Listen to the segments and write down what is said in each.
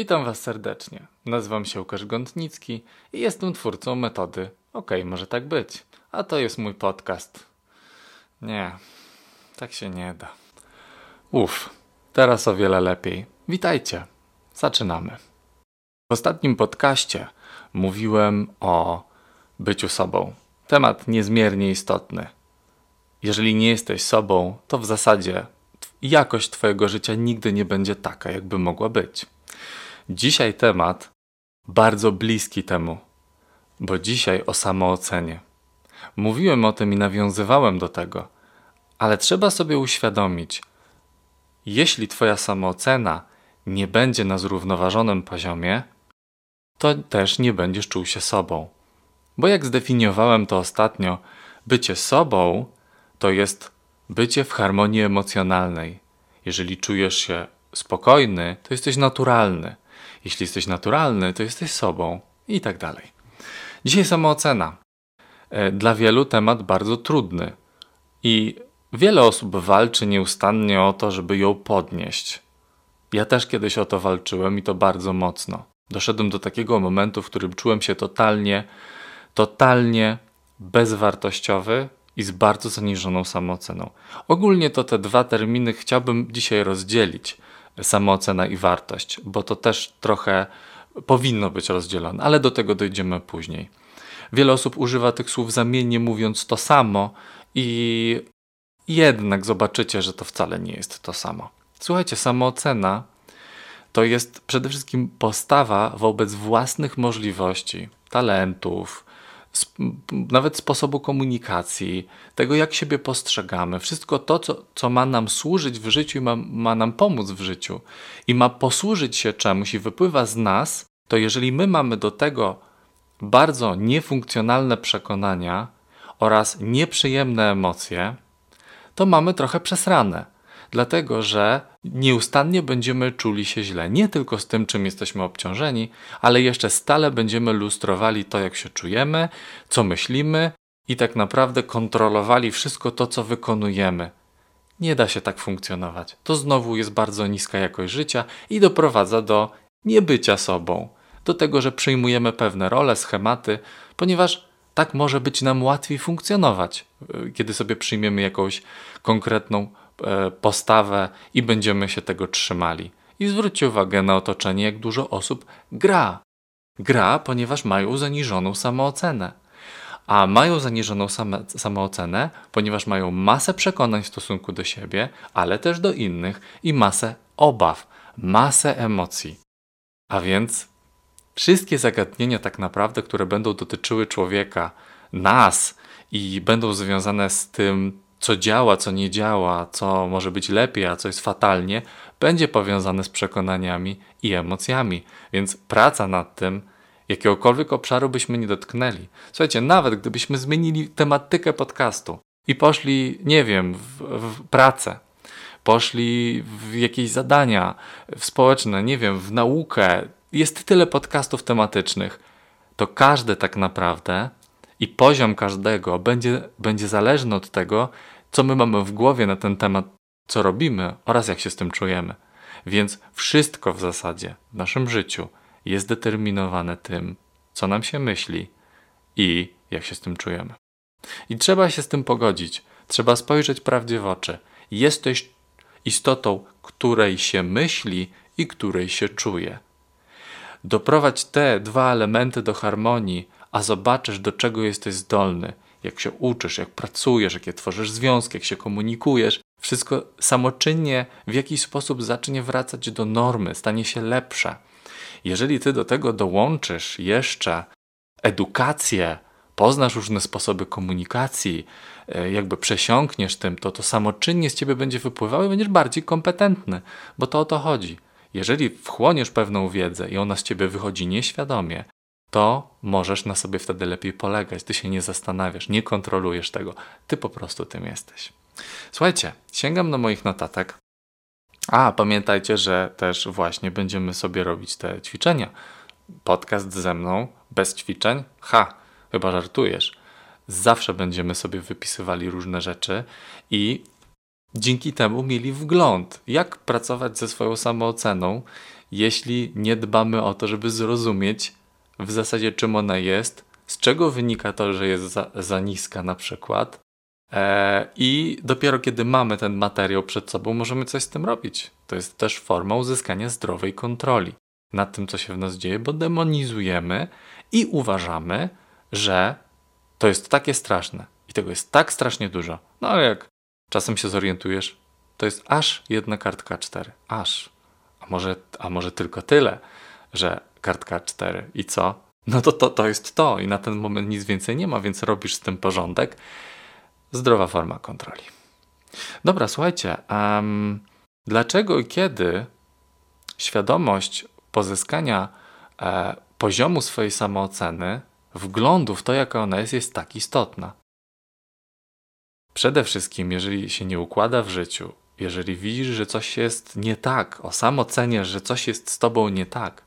Witam Was serdecznie. Nazywam się Łukasz Gątnicki i jestem twórcą metody OK, może tak być. A to jest mój podcast. Nie, tak się nie da. Uff, teraz o wiele lepiej. Witajcie. Zaczynamy. W ostatnim podcaście mówiłem o byciu sobą. Temat niezmiernie istotny. Jeżeli nie jesteś sobą, to w zasadzie jakość Twojego życia nigdy nie będzie taka, jakby mogła być. Dzisiaj temat bardzo bliski temu, bo dzisiaj o samoocenie. Mówiłem o tym i nawiązywałem do tego, ale trzeba sobie uświadomić, jeśli Twoja samoocena nie będzie na zrównoważonym poziomie, to też nie będziesz czuł się sobą. Bo jak zdefiniowałem to ostatnio, bycie sobą to jest bycie w harmonii emocjonalnej. Jeżeli czujesz się spokojny, to jesteś naturalny. Jeśli jesteś naturalny, to jesteś sobą i tak dalej. Dzisiaj samoocena. E, dla wielu temat bardzo trudny i wiele osób walczy nieustannie o to, żeby ją podnieść. Ja też kiedyś o to walczyłem i to bardzo mocno. Doszedłem do takiego momentu, w którym czułem się totalnie, totalnie bezwartościowy i z bardzo zaniżoną samooceną. Ogólnie to te dwa terminy chciałbym dzisiaj rozdzielić samoocena i wartość, bo to też trochę powinno być rozdzielone, ale do tego dojdziemy później. Wiele osób używa tych słów zamiennie, mówiąc to samo, i jednak zobaczycie, że to wcale nie jest to samo. Słuchajcie, samoocena to jest przede wszystkim postawa wobec własnych możliwości, talentów, nawet sposobu komunikacji, tego jak siebie postrzegamy, wszystko to, co, co ma nam służyć w życiu i ma, ma nam pomóc w życiu i ma posłużyć się czemuś i wypływa z nas, to jeżeli my mamy do tego bardzo niefunkcjonalne przekonania oraz nieprzyjemne emocje, to mamy trochę przesrane dlatego że nieustannie będziemy czuli się źle. Nie tylko z tym, czym jesteśmy obciążeni, ale jeszcze stale będziemy lustrowali to, jak się czujemy, co myślimy i tak naprawdę kontrolowali wszystko to, co wykonujemy. Nie da się tak funkcjonować. To znowu jest bardzo niska jakość życia i doprowadza do niebycia sobą, do tego, że przyjmujemy pewne role, schematy, ponieważ tak może być nam łatwiej funkcjonować, kiedy sobie przyjmiemy jakąś konkretną E, postawę i będziemy się tego trzymali. I zwróćcie uwagę na otoczenie, jak dużo osób gra. Gra, ponieważ mają zaniżoną samoocenę. A mają zaniżoną same, samoocenę, ponieważ mają masę przekonań w stosunku do siebie, ale też do innych i masę obaw, masę emocji. A więc wszystkie zagadnienia, tak naprawdę, które będą dotyczyły człowieka, nas i będą związane z tym, co działa, co nie działa, co może być lepiej, a co jest fatalnie, będzie powiązane z przekonaniami i emocjami. Więc praca nad tym, jakiegokolwiek obszaru byśmy nie dotknęli. Słuchajcie, nawet gdybyśmy zmienili tematykę podcastu i poszli, nie wiem, w, w pracę, poszli w jakieś zadania w społeczne, nie wiem, w naukę, jest tyle podcastów tematycznych, to każdy tak naprawdę i poziom każdego będzie, będzie zależny od tego, co my mamy w głowie na ten temat, co robimy oraz jak się z tym czujemy. Więc wszystko w zasadzie w naszym życiu jest determinowane tym, co nam się myśli i jak się z tym czujemy. I trzeba się z tym pogodzić. Trzeba spojrzeć prawdzie w oczy. Jesteś istotą, której się myśli i której się czuje. Doprowadź te dwa elementy do harmonii, a zobaczysz, do czego jesteś zdolny jak się uczysz, jak pracujesz, jakie tworzysz związki, jak się komunikujesz, wszystko samoczynnie w jakiś sposób zacznie wracać do normy, stanie się lepsze. Jeżeli ty do tego dołączysz jeszcze edukację, poznasz różne sposoby komunikacji, e, jakby przesiąkniesz tym, to to samoczynnie z ciebie będzie wypływało i będziesz bardziej kompetentny, bo to o to chodzi. Jeżeli wchłoniesz pewną wiedzę i ona z ciebie wychodzi nieświadomie, to możesz na sobie wtedy lepiej polegać. Ty się nie zastanawiasz, nie kontrolujesz tego. Ty po prostu tym jesteś. Słuchajcie, sięgam do moich notatek. A, pamiętajcie, że też właśnie będziemy sobie robić te ćwiczenia. Podcast ze mną, bez ćwiczeń? Ha, chyba żartujesz. Zawsze będziemy sobie wypisywali różne rzeczy i dzięki temu mieli wgląd, jak pracować ze swoją samooceną jeśli nie dbamy o to, żeby zrozumieć w zasadzie czym ona jest, z czego wynika to, że jest za, za niska na przykład. E, I dopiero kiedy mamy ten materiał przed sobą, możemy coś z tym robić. To jest też forma uzyskania zdrowej kontroli nad tym, co się w nas dzieje, bo demonizujemy i uważamy, że to jest takie straszne i tego jest tak strasznie dużo. No ale jak czasem się zorientujesz, to jest aż jedna kartka 4. Aż. A może, a może tylko tyle, że kartka 4 i co? No to, to to jest to i na ten moment nic więcej nie ma, więc robisz z tym porządek. Zdrowa forma kontroli. Dobra, słuchajcie, um, dlaczego i kiedy świadomość pozyskania e, poziomu swojej samooceny, wglądu w to, jaka ona jest, jest tak istotna? Przede wszystkim, jeżeli się nie układa w życiu, jeżeli widzisz, że coś jest nie tak, o sam oceniasz, że coś jest z tobą nie tak,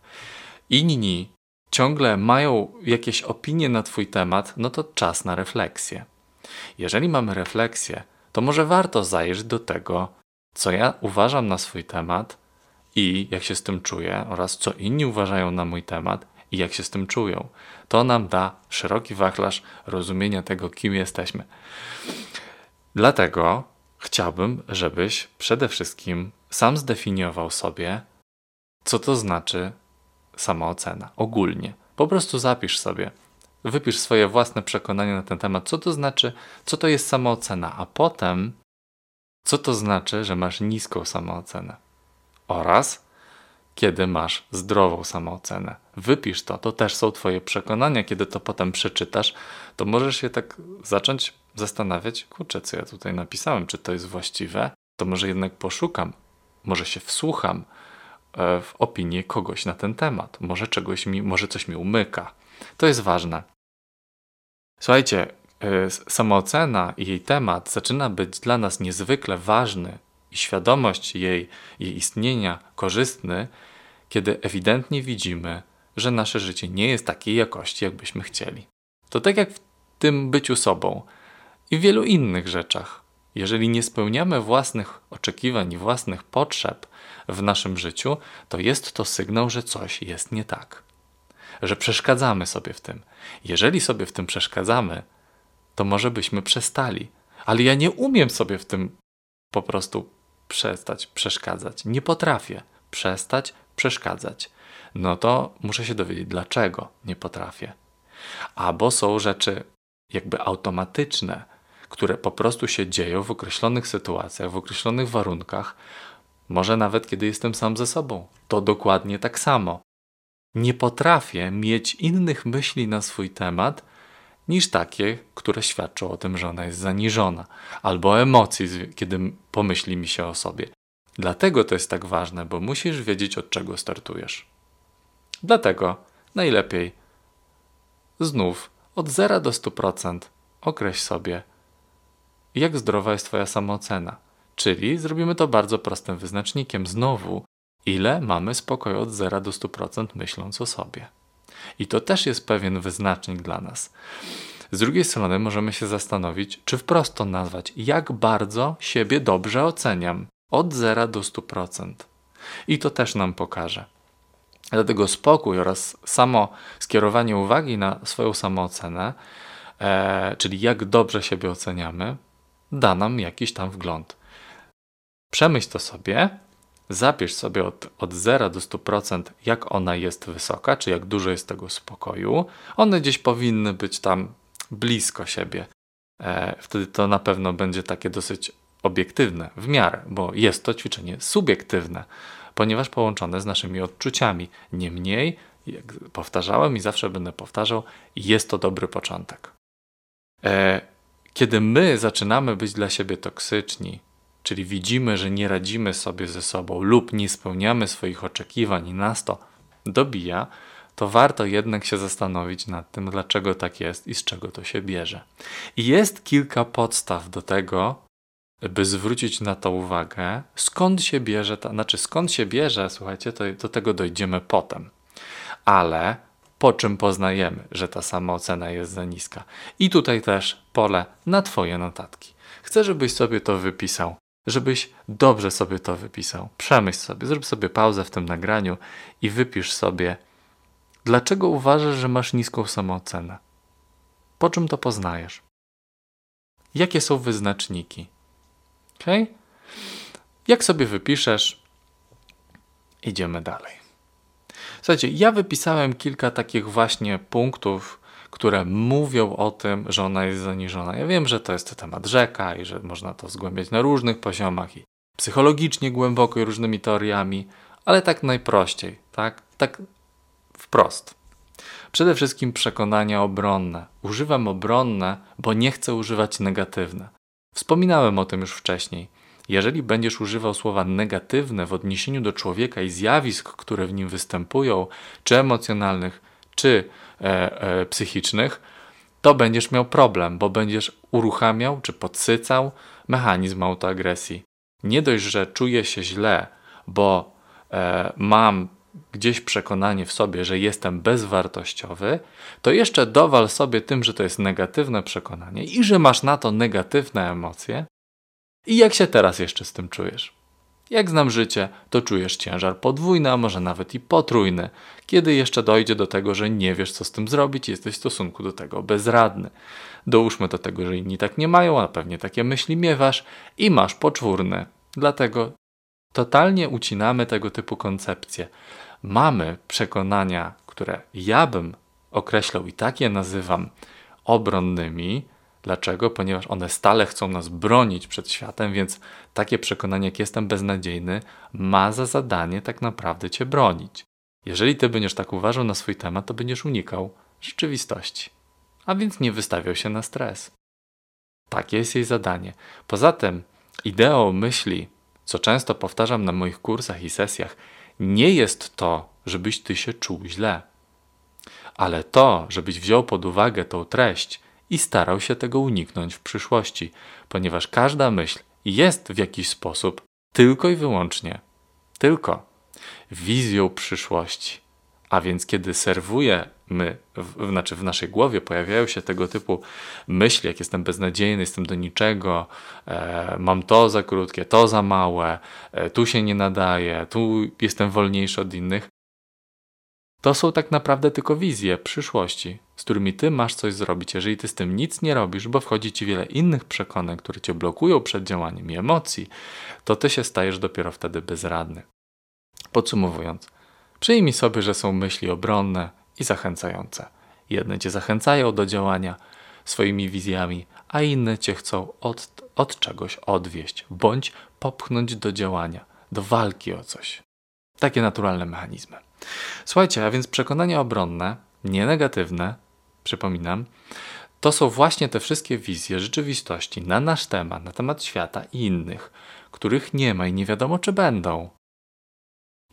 inni ciągle mają jakieś opinie na twój temat, no to czas na refleksję. Jeżeli mamy refleksję, to może warto zajrzeć do tego, co ja uważam na swój temat i jak się z tym czuję, oraz co inni uważają na mój temat i jak się z tym czują. To nam da szeroki wachlarz rozumienia tego, kim jesteśmy. Dlatego chciałbym, żebyś przede wszystkim sam zdefiniował sobie, co to znaczy samoocena ogólnie. Po prostu zapisz sobie, wypisz swoje własne przekonania na ten temat, co to znaczy, co to jest samoocena, a potem co to znaczy, że masz niską samoocenę oraz kiedy masz zdrową samoocenę. Wypisz to, to też są Twoje przekonania. Kiedy to potem przeczytasz, to możesz się tak zacząć zastanawiać, kurczę, co ja tutaj napisałem, czy to jest właściwe, to może jednak poszukam, może się wsłucham w opinię kogoś na ten temat, może czegoś mi, może coś mi umyka. To jest ważne. Słuchajcie, e, samoocena i jej temat zaczyna być dla nas niezwykle ważny i świadomość jej, jej istnienia korzystny, kiedy ewidentnie widzimy, że nasze życie nie jest takiej jakości, jakbyśmy chcieli. To tak jak w tym byciu sobą i w wielu innych rzeczach. Jeżeli nie spełniamy własnych oczekiwań i własnych potrzeb w naszym życiu, to jest to sygnał, że coś jest nie tak. Że przeszkadzamy sobie w tym. Jeżeli sobie w tym przeszkadzamy, to może byśmy przestali. Ale ja nie umiem sobie w tym po prostu przestać przeszkadzać. Nie potrafię przestać przeszkadzać. No to muszę się dowiedzieć, dlaczego nie potrafię. Albo są rzeczy jakby automatyczne, które po prostu się dzieją w określonych sytuacjach, w określonych warunkach, może nawet kiedy jestem sam ze sobą. To dokładnie tak samo. Nie potrafię mieć innych myśli na swój temat niż takie, które świadczą o tym, że ona jest zaniżona, albo emocji, kiedy pomyśli mi się o sobie. Dlatego to jest tak ważne, bo musisz wiedzieć, od czego startujesz. Dlatego najlepiej znów od 0 do 100% określ sobie, jak zdrowa jest Twoja samoocena. Czyli zrobimy to bardzo prostym wyznacznikiem. Znowu, ile mamy spokoju od 0 do 100% myśląc o sobie. I to też jest pewien wyznacznik dla nas. Z drugiej strony możemy się zastanowić, czy wprost to nazwać, jak bardzo siebie dobrze oceniam od 0 do 100%. I to też nam pokaże. Dlatego spokój oraz samo skierowanie uwagi na swoją samoocenę, e, czyli jak dobrze siebie oceniamy, da nam jakiś tam wgląd. Przemyśl to sobie, zapisz sobie od, od 0 do 100%, jak ona jest wysoka, czy jak dużo jest tego spokoju. One gdzieś powinny być tam blisko siebie. E, wtedy to na pewno będzie takie dosyć obiektywne, w miarę, bo jest to ćwiczenie subiektywne, ponieważ połączone z naszymi odczuciami. Niemniej, jak powtarzałem i zawsze będę powtarzał, jest to dobry początek. E, kiedy my zaczynamy być dla siebie toksyczni, czyli widzimy, że nie radzimy sobie ze sobą lub nie spełniamy swoich oczekiwań i nas to dobija, to warto jednak się zastanowić nad tym, dlaczego tak jest i z czego to się bierze. I jest kilka podstaw do tego, by zwrócić na to uwagę, skąd się bierze, ta, znaczy skąd się bierze, słuchajcie, to do tego dojdziemy potem. Ale po czym poznajemy, że ta samoocena jest za niska? I tutaj też pole na Twoje notatki. Chcę, żebyś sobie to wypisał żebyś dobrze sobie to wypisał. Przemyśl sobie, zrób sobie pauzę w tym nagraniu i wypisz sobie, dlaczego uważasz, że masz niską samoocenę. Po czym to poznajesz? Jakie są wyznaczniki? Ok? Jak sobie wypiszesz, idziemy dalej. Słuchajcie, ja wypisałem kilka takich właśnie punktów, które mówią o tym, że ona jest zaniżona. Ja wiem, że to jest temat rzeka i że można to zgłębiać na różnych poziomach i psychologicznie głęboko i różnymi teoriami, ale tak najprościej, tak? Tak wprost. Przede wszystkim przekonania obronne. Używam obronne, bo nie chcę używać negatywne. Wspominałem o tym już wcześniej. Jeżeli będziesz używał słowa negatywne w odniesieniu do człowieka i zjawisk, które w nim występują, czy emocjonalnych, czy psychicznych, to będziesz miał problem, bo będziesz uruchamiał czy podsycał mechanizm autoagresji. Nie dość, że czuję się źle, bo e, mam gdzieś przekonanie w sobie, że jestem bezwartościowy, to jeszcze dowal sobie tym, że to jest negatywne przekonanie i że masz na to negatywne emocje. I jak się teraz jeszcze z tym czujesz? Jak znam życie, to czujesz ciężar podwójny, a może nawet i potrójny, kiedy jeszcze dojdzie do tego, że nie wiesz, co z tym zrobić, jesteś w stosunku do tego bezradny. Dołóżmy do tego, że inni tak nie mają, a pewnie takie myśli miewasz i masz poczwórny. Dlatego totalnie ucinamy tego typu koncepcje. Mamy przekonania, które ja bym określał i tak je nazywam obronnymi, Dlaczego? Ponieważ one stale chcą nas bronić przed światem, więc takie przekonanie, jak jestem beznadziejny, ma za zadanie tak naprawdę cię bronić. Jeżeli ty będziesz tak uważał na swój temat, to będziesz unikał rzeczywistości, a więc nie wystawiał się na stres. Takie jest jej zadanie. Poza tym, ideą myśli, co często powtarzam na moich kursach i sesjach, nie jest to, żebyś ty się czuł źle, ale to, żebyś wziął pod uwagę tą treść i starał się tego uniknąć w przyszłości, ponieważ każda myśl jest w jakiś sposób tylko i wyłącznie, tylko wizją przyszłości. A więc kiedy serwujemy, w, znaczy w naszej głowie pojawiają się tego typu myśli, jak jestem beznadziejny, jestem do niczego, e, mam to za krótkie, to za małe, e, tu się nie nadaje, tu jestem wolniejszy od innych, to są tak naprawdę tylko wizje przyszłości, z którymi ty masz coś zrobić. Jeżeli ty z tym nic nie robisz, bo wchodzi ci wiele innych przekonań, które cię blokują przed działaniem i emocji, to ty się stajesz dopiero wtedy bezradny. Podsumowując, przyjmij sobie, że są myśli obronne i zachęcające. Jedne cię zachęcają do działania swoimi wizjami, a inne cię chcą od, od czegoś odwieść bądź popchnąć do działania, do walki o coś. Takie naturalne mechanizmy. Słuchajcie, a więc przekonania obronne, nie negatywne, przypominam, to są właśnie te wszystkie wizje rzeczywistości na nasz temat, na temat świata i innych, których nie ma i nie wiadomo, czy będą.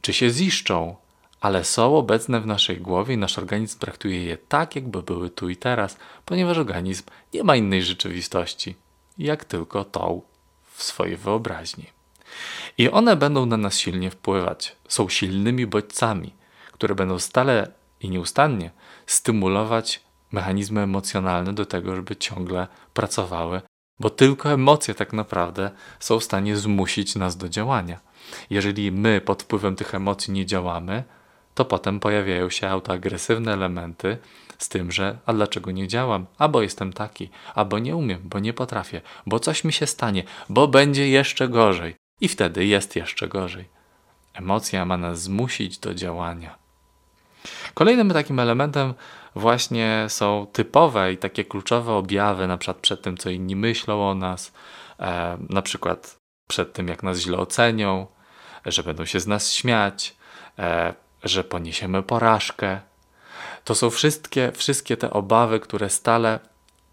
Czy się ziszczą, ale są obecne w naszej głowie i nasz organizm traktuje je tak, jakby były tu i teraz, ponieważ organizm nie ma innej rzeczywistości, jak tylko tą w swojej wyobraźni. I one będą na nas silnie wpływać, są silnymi bodźcami, które będą stale i nieustannie stymulować mechanizmy emocjonalne do tego, żeby ciągle pracowały, bo tylko emocje tak naprawdę są w stanie zmusić nas do działania. Jeżeli my pod wpływem tych emocji nie działamy, to potem pojawiają się autoagresywne elementy z tym, że a dlaczego nie działam? Albo jestem taki, albo nie umiem, bo nie potrafię, bo coś mi się stanie, bo będzie jeszcze gorzej. I wtedy jest jeszcze gorzej. Emocja ma nas zmusić do działania. Kolejnym takim elementem właśnie są typowe i takie kluczowe objawy, na przykład przed tym, co inni myślą o nas, e, na przykład przed tym, jak nas źle ocenią, że będą się z nas śmiać, e, że poniesiemy porażkę. To są wszystkie, wszystkie te obawy, które stale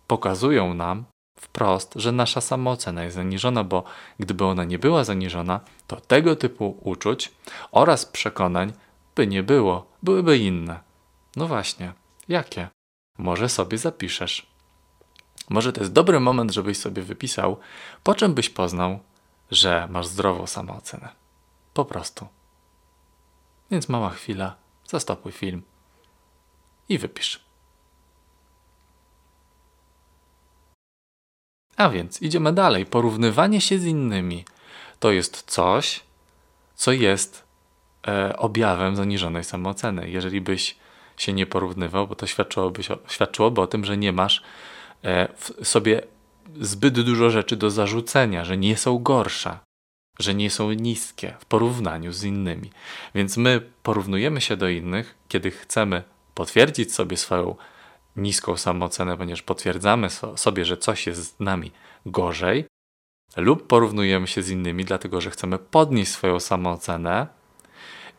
pokazują nam wprost, że nasza samoocena jest zaniżona, bo gdyby ona nie była zaniżona, to tego typu uczuć oraz przekonań by nie było, byłyby inne. No właśnie, jakie? Może sobie zapiszesz. Może to jest dobry moment, żebyś sobie wypisał, po czym byś poznał, że masz zdrową samoocenę. Po prostu. Więc mała chwila, zastopuj film i wypisz. A więc idziemy dalej. Porównywanie się z innymi. to jest coś, co jest e, objawem zaniżonej samooceny. Jeżeli byś się nie porównywał, bo to świadczyłoby, świadczyłoby o tym, że nie masz e, w sobie zbyt dużo rzeczy do zarzucenia, że nie są gorsze, że nie są niskie w porównaniu z innymi. Więc my porównujemy się do innych, kiedy chcemy potwierdzić sobie swoją niską samoocenę, ponieważ potwierdzamy sobie, że coś jest z nami gorzej, lub porównujemy się z innymi, dlatego że chcemy podnieść swoją samoocenę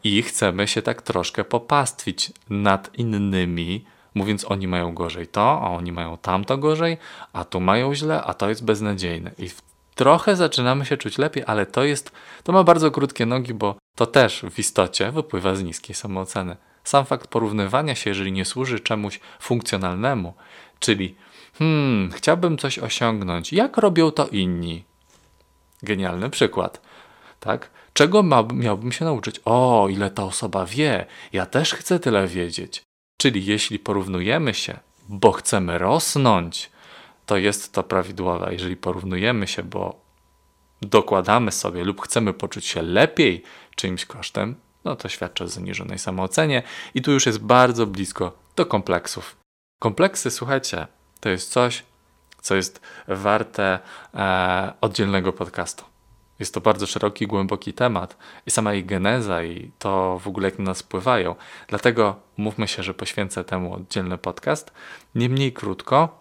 i chcemy się tak troszkę popastwić nad innymi, mówiąc oni mają gorzej to, a oni mają tamto gorzej, a tu mają źle, a to jest beznadziejne. I trochę zaczynamy się czuć lepiej, ale to jest, to ma bardzo krótkie nogi, bo to też w istocie wypływa z niskiej samooceny. Sam fakt porównywania się, jeżeli nie służy czemuś funkcjonalnemu, czyli hmm, chciałbym coś osiągnąć, jak robią to inni? Genialny przykład, tak? Czego miałbym się nauczyć? O, ile ta osoba wie, ja też chcę tyle wiedzieć. Czyli jeśli porównujemy się, bo chcemy rosnąć, to jest to prawidłowe. Jeżeli porównujemy się, bo dokładamy sobie lub chcemy poczuć się lepiej czyimś kosztem, no to świadczy o zaniżonej samoocenie i tu już jest bardzo blisko do kompleksów. Kompleksy, słuchajcie, to jest coś, co jest warte e, oddzielnego podcastu. Jest to bardzo szeroki, głęboki temat i sama ich geneza i to w ogóle jak na nas wpływają. Dlatego mówmy się, że poświęcę temu oddzielny podcast. Niemniej krótko,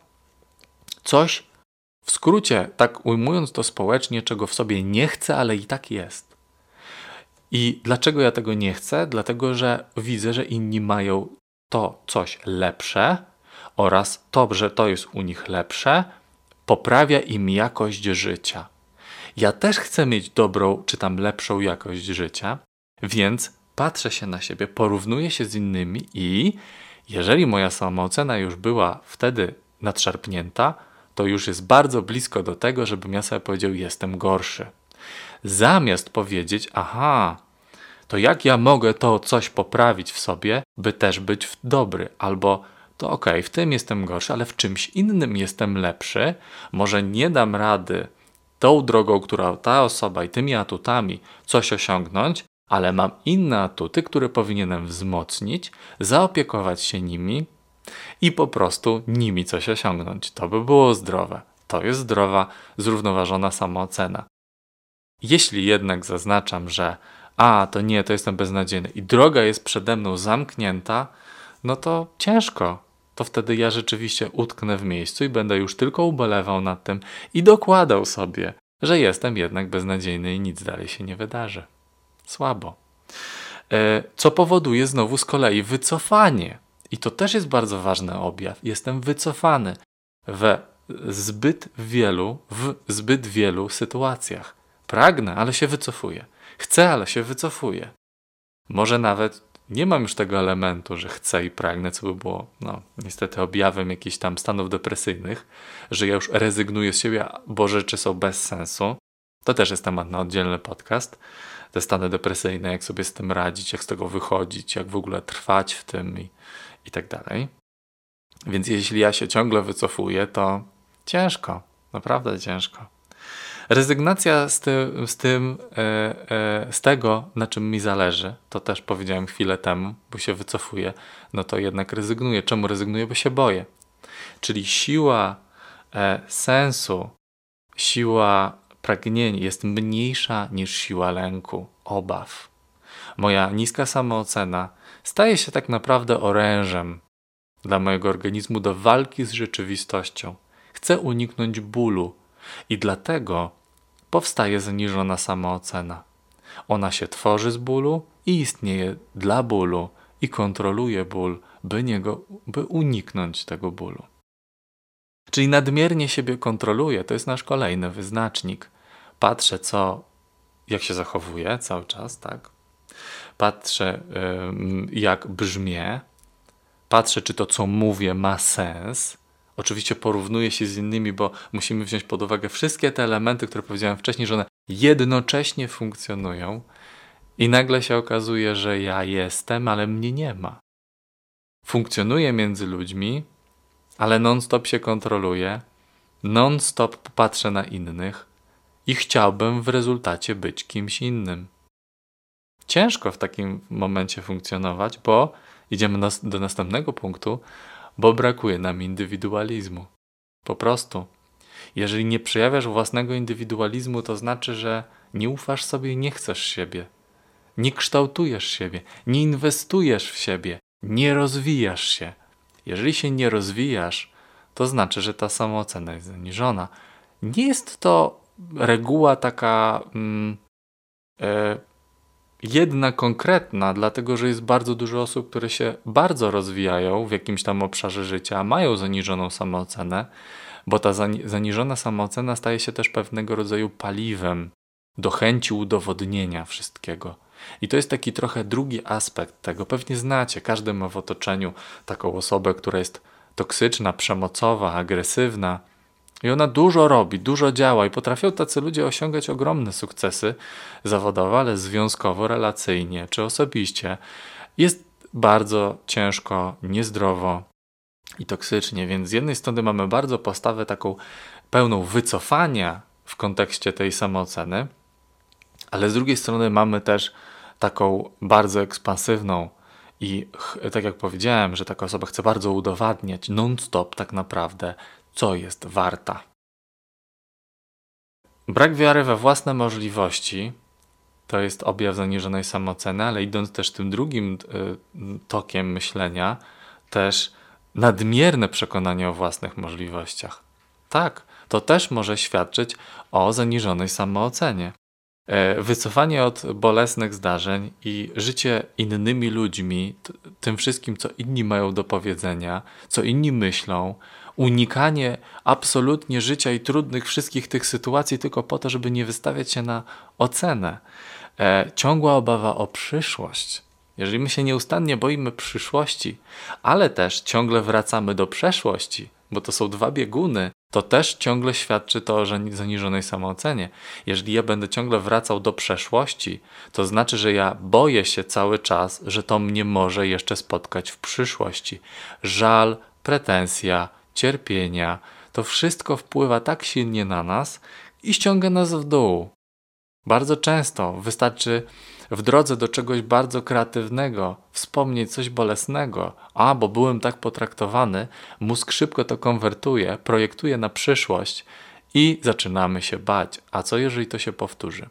coś w skrócie, tak ujmując to społecznie, czego w sobie nie chcę, ale i tak jest. I dlaczego ja tego nie chcę? Dlatego, że widzę, że inni mają to coś lepsze oraz to, że to jest u nich lepsze, poprawia im jakość życia. Ja też chcę mieć dobrą czy tam lepszą jakość życia, więc patrzę się na siebie, porównuję się z innymi i jeżeli moja samoocena już była wtedy nadszarpnięta, to już jest bardzo blisko do tego, żebym ja sobie powiedział, jestem gorszy. Zamiast powiedzieć, aha, to jak ja mogę to coś poprawić w sobie, by też być dobry, albo to ok, w tym jestem gorszy, ale w czymś innym jestem lepszy, może nie dam rady tą drogą, która ta osoba i tymi atutami coś osiągnąć, ale mam inne atuty, które powinienem wzmocnić, zaopiekować się nimi i po prostu nimi coś osiągnąć. To by było zdrowe. To jest zdrowa, zrównoważona samoocena. Jeśli jednak zaznaczam, że a, to nie, to jestem beznadziejny i droga jest przede mną zamknięta, no to ciężko. To wtedy ja rzeczywiście utknę w miejscu i będę już tylko ubolewał nad tym i dokładał sobie, że jestem jednak beznadziejny i nic dalej się nie wydarzy. Słabo. E, co powoduje znowu z kolei wycofanie. I to też jest bardzo ważny objaw. Jestem wycofany we zbyt wielu, w zbyt wielu sytuacjach. Pragnę, ale się wycofuję. Chcę, ale się wycofuję. Może nawet nie mam już tego elementu, że chcę i pragnę, co by było, no, niestety objawem jakichś tam stanów depresyjnych, że ja już rezygnuję z siebie, bo rzeczy są bez sensu. To też jest temat na oddzielny podcast. Te stany depresyjne, jak sobie z tym radzić, jak z tego wychodzić, jak w ogóle trwać w tym i, i tak dalej. Więc jeśli ja się ciągle wycofuję, to ciężko, naprawdę ciężko. Rezygnacja z tym, z, tym e, e, z tego, na czym mi zależy, to też powiedziałem chwilę temu, bo się wycofuję, no to jednak rezygnuję. Czemu rezygnuję? Bo się boję. Czyli siła e, sensu, siła pragnień jest mniejsza niż siła lęku, obaw. Moja niska samoocena staje się tak naprawdę orężem dla mojego organizmu do walki z rzeczywistością. Chcę uniknąć bólu i dlatego powstaje zaniżona samoocena. Ona się tworzy z bólu i istnieje dla bólu i kontroluje ból, by, niego, by uniknąć tego bólu. Czyli nadmiernie siebie kontroluje, to jest nasz kolejny wyznacznik. Patrzę, co, jak się zachowuje cały czas, tak? Patrzę, jak brzmię, patrzę, czy to, co mówię, ma sens, Oczywiście porównuje się z innymi, bo musimy wziąć pod uwagę wszystkie te elementy, które powiedziałem wcześniej, że one jednocześnie funkcjonują i nagle się okazuje, że ja jestem, ale mnie nie ma. Funkcjonuję między ludźmi, ale non-stop się kontroluję, non-stop patrzę na innych i chciałbym w rezultacie być kimś innym. Ciężko w takim momencie funkcjonować, bo idziemy do następnego punktu, bo brakuje nam indywidualizmu. Po prostu. Jeżeli nie przejawiasz własnego indywidualizmu, to znaczy, że nie ufasz sobie i nie chcesz siebie. Nie kształtujesz siebie, nie inwestujesz w siebie, nie rozwijasz się. Jeżeli się nie rozwijasz, to znaczy, że ta samoocena jest zaniżona. Nie jest to reguła taka mm, e, jedna konkretna, dlatego że jest bardzo dużo osób, które się bardzo rozwijają w jakimś tam obszarze życia, mają zaniżoną samoocenę, bo ta zaniżona samoocena staje się też pewnego rodzaju paliwem do chęci udowodnienia wszystkiego. I to jest taki trochę drugi aspekt tego. Pewnie znacie, każdy ma w otoczeniu taką osobę, która jest toksyczna, przemocowa, agresywna. I ona dużo robi, dużo działa i potrafią tacy ludzie osiągać ogromne sukcesy zawodowe, ale związkowo, relacyjnie czy osobiście. Jest bardzo ciężko, niezdrowo i toksycznie, więc z jednej strony mamy bardzo postawę taką pełną wycofania w kontekście tej samooceny, ale z drugiej strony mamy też taką bardzo ekspansywną i tak jak powiedziałem, że taka osoba chce bardzo udowadniać non-stop tak naprawdę, co jest warta. Brak wiary we własne możliwości to jest objaw zaniżonej samooceny, ale idąc też tym drugim y, tokiem myślenia, też nadmierne przekonanie o własnych możliwościach. Tak, to też może świadczyć o zaniżonej samoocenie. E, wycofanie od bolesnych zdarzeń i życie innymi ludźmi, tym wszystkim, co inni mają do powiedzenia, co inni myślą, unikanie absolutnie życia i trudnych wszystkich tych sytuacji tylko po to, żeby nie wystawiać się na ocenę. E, ciągła obawa o przyszłość. Jeżeli my się nieustannie boimy przyszłości, ale też ciągle wracamy do przeszłości, bo to są dwa bieguny, to też ciągle świadczy to o zaniżonej samoocenie. Jeżeli ja będę ciągle wracał do przeszłości, to znaczy, że ja boję się cały czas, że to mnie może jeszcze spotkać w przyszłości. Żal, pretensja, cierpienia to wszystko wpływa tak silnie na nas i ściąga nas w dół. Bardzo często wystarczy w drodze do czegoś bardzo kreatywnego wspomnieć coś bolesnego, a bo byłem tak potraktowany, mózg szybko to konwertuje, projektuje na przyszłość i zaczynamy się bać. A co jeżeli to się powtórzy?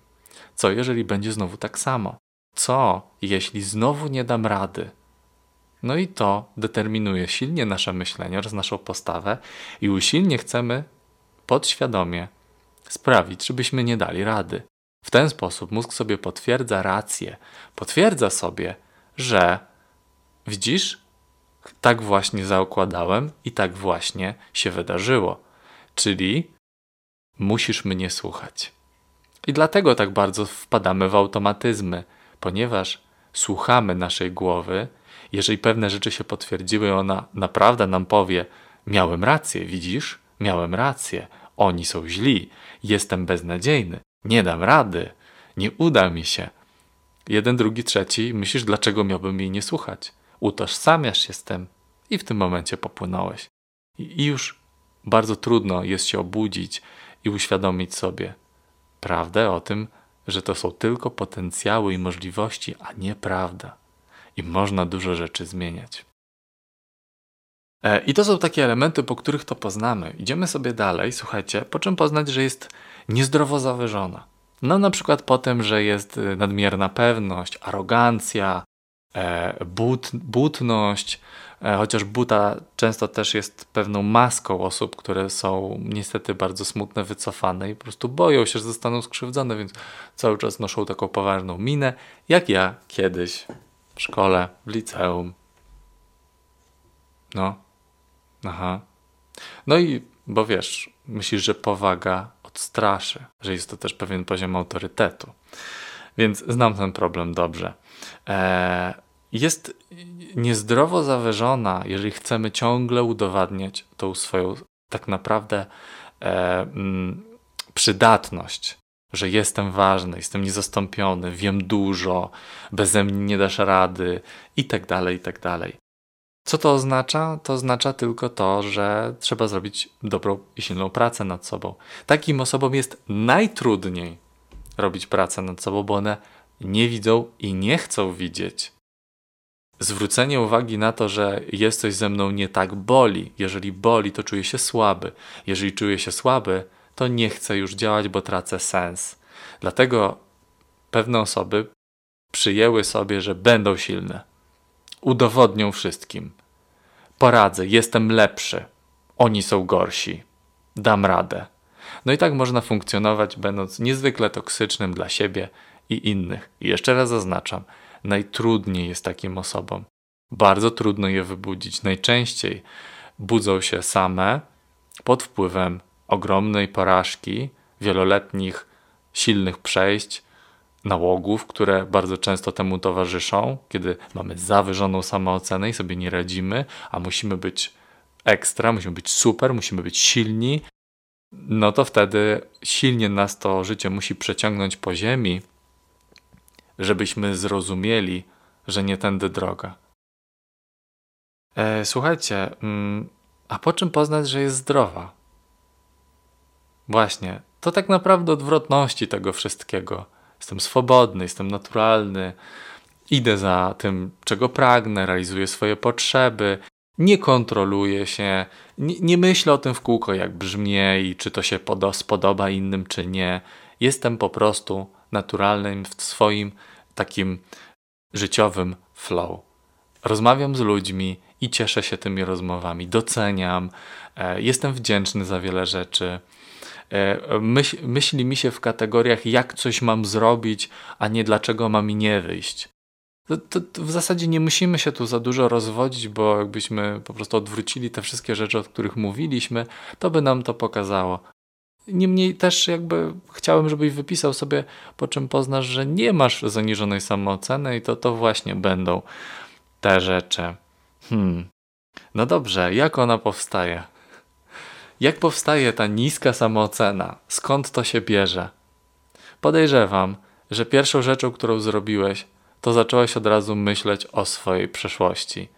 Co jeżeli będzie znowu tak samo? Co jeśli znowu nie dam rady? No i to determinuje silnie nasze myślenie oraz naszą postawę i usilnie chcemy podświadomie sprawić, żebyśmy nie dali rady. W ten sposób mózg sobie potwierdza rację, potwierdza sobie, że widzisz, tak właśnie zaokładałem i tak właśnie się wydarzyło. Czyli musisz mnie słuchać. I dlatego tak bardzo wpadamy w automatyzmy, ponieważ słuchamy naszej głowy. Jeżeli pewne rzeczy się potwierdziły, ona naprawdę nam powie: Miałem rację, widzisz? Miałem rację. Oni są źli, jestem beznadziejny nie dam rady, nie uda mi się. Jeden, drugi, trzeci, myślisz, dlaczego miałbym jej nie słuchać? Utożsamiasz się z tym i w tym momencie popłynąłeś. I już bardzo trudno jest się obudzić i uświadomić sobie prawdę o tym, że to są tylko potencjały i możliwości, a nie prawda. I można dużo rzeczy zmieniać. E, I to są takie elementy, po których to poznamy. Idziemy sobie dalej, słuchajcie, po czym poznać, że jest niezdrowo zawyżona. No na przykład po tym, że jest y, nadmierna pewność, arogancja, e, but, butność, e, chociaż buta często też jest pewną maską osób, które są niestety bardzo smutne, wycofane i po prostu boją się, że zostaną skrzywdzone, więc cały czas noszą taką poważną minę, jak ja kiedyś w szkole, w liceum. No, aha. No i, bo wiesz, myślisz, że powaga odstraszy, że jest to też pewien poziom autorytetu. Więc znam ten problem dobrze. E, jest niezdrowo zawyżona, jeżeli chcemy ciągle udowadniać tą swoją tak naprawdę e, mm, przydatność, że jestem ważny, jestem niezastąpiony, wiem dużo, beze mnie nie dasz rady i tak dalej, i tak dalej. Co to oznacza? To oznacza tylko to, że trzeba zrobić dobrą i silną pracę nad sobą. Takim osobom jest najtrudniej robić pracę nad sobą, bo one nie widzą i nie chcą widzieć. Zwrócenie uwagi na to, że jest coś ze mną nie tak, boli. Jeżeli boli, to czuję się słaby. Jeżeli czuję się słaby, to nie chcę już działać, bo tracę sens. Dlatego pewne osoby przyjęły sobie, że będą silne. Udowodnią wszystkim. Poradzę, jestem lepszy. Oni są gorsi. Dam radę. No i tak można funkcjonować, będąc niezwykle toksycznym dla siebie i innych. I jeszcze raz zaznaczam, najtrudniej jest takim osobom. Bardzo trudno je wybudzić. Najczęściej budzą się same pod wpływem ogromnej porażki, wieloletnich, silnych przejść, nałogów, które bardzo często temu towarzyszą, kiedy mamy zawyżoną samoocenę i sobie nie radzimy, a musimy być ekstra, musimy być super, musimy być silni, no to wtedy silnie nas to życie musi przeciągnąć po ziemi, żebyśmy zrozumieli, że nie tędy droga. E, słuchajcie, mm, a po czym poznać, że jest zdrowa? Właśnie, to tak naprawdę odwrotności tego wszystkiego. Jestem swobodny, jestem naturalny, idę za tym, czego pragnę, realizuję swoje potrzeby, nie kontroluję się, nie, nie myślę o tym w kółko, jak brzmię i czy to się podo, spodoba innym, czy nie. Jestem po prostu naturalnym w swoim takim życiowym flow. Rozmawiam z ludźmi i cieszę się tymi rozmowami, doceniam, e, jestem wdzięczny za wiele rzeczy. E, myśl, myśli mi się w kategoriach, jak coś mam zrobić, a nie dlaczego ma mi nie wyjść. To, to, to, w zasadzie nie musimy się tu za dużo rozwodzić, bo jakbyśmy po prostu odwrócili te wszystkie rzeczy, o których mówiliśmy, to by nam to pokazało. Niemniej też jakby chciałem, żebyś wypisał sobie, po czym poznasz, że nie masz zaniżonej samooceny i to, to właśnie będą te rzeczy. Hmm. No dobrze, jak ona powstaje? Jak powstaje ta niska samoocena? Skąd to się bierze? Podejrzewam, że pierwszą rzeczą, którą zrobiłeś, to zacząłeś od razu myśleć o swojej przeszłości,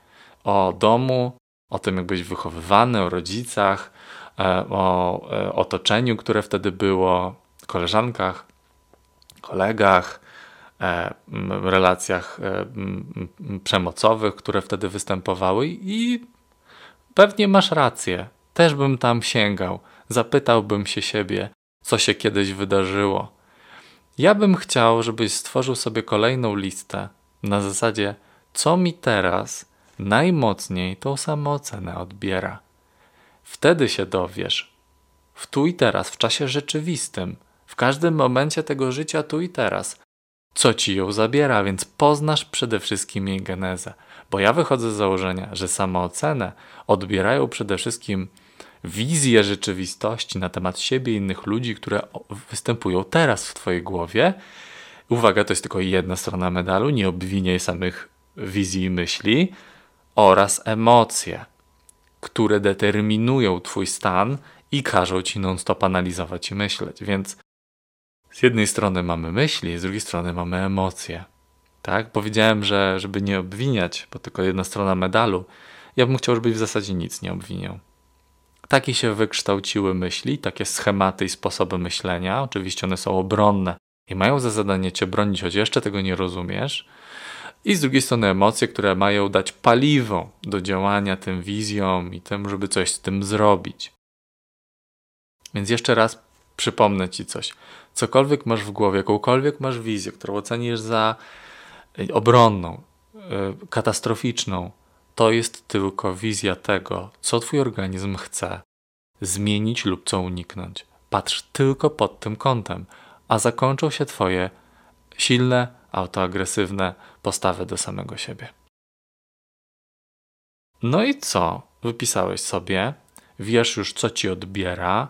o domu, o tym, jak byś wychowywany, o rodzicach, e, o e, otoczeniu, które wtedy było, koleżankach, kolegach, e, relacjach przemocowych, które wtedy występowały i pewnie masz rację. Też bym tam sięgał, zapytałbym się siebie, co się kiedyś wydarzyło. Ja bym chciał, żebyś stworzył sobie kolejną listę na zasadzie, co mi teraz najmocniej tą samoocenę odbiera. Wtedy się dowiesz, w tu i teraz, w czasie rzeczywistym, w każdym momencie tego życia tu i teraz, co ci ją zabiera, więc poznasz przede wszystkim jej genezę. Bo ja wychodzę z założenia, że samoocenę odbierają przede wszystkim wizje rzeczywistości na temat siebie i innych ludzi, które występują teraz w Twojej głowie. Uwaga, to jest tylko jedna strona medalu, nie obwiniaj samych wizji i myśli, oraz emocje, które determinują Twój stan i każą Ci non-stop analizować i myśleć. Więc z jednej strony mamy myśli, z drugiej strony mamy emocje. Tak? Powiedziałem, że żeby nie obwiniać, bo tylko jedna strona medalu, ja bym chciał, żebyś w zasadzie nic nie obwiniał. Takie się wykształciły myśli, takie schematy i sposoby myślenia. Oczywiście one są obronne i mają za zadanie cię bronić, choć jeszcze tego nie rozumiesz. I z drugiej strony emocje, które mają dać paliwo do działania tym wizjom i tym, żeby coś z tym zrobić. Więc jeszcze raz przypomnę ci coś. Cokolwiek masz w głowie, jakąkolwiek masz wizję, którą ocenisz za obronną, e, katastroficzną, to jest tylko wizja tego, co twój organizm chce zmienić lub co uniknąć. Patrz tylko pod tym kątem, a zakończą się twoje silne, autoagresywne postawy do samego siebie. No i co? Wypisałeś sobie, wiesz już, co ci odbiera.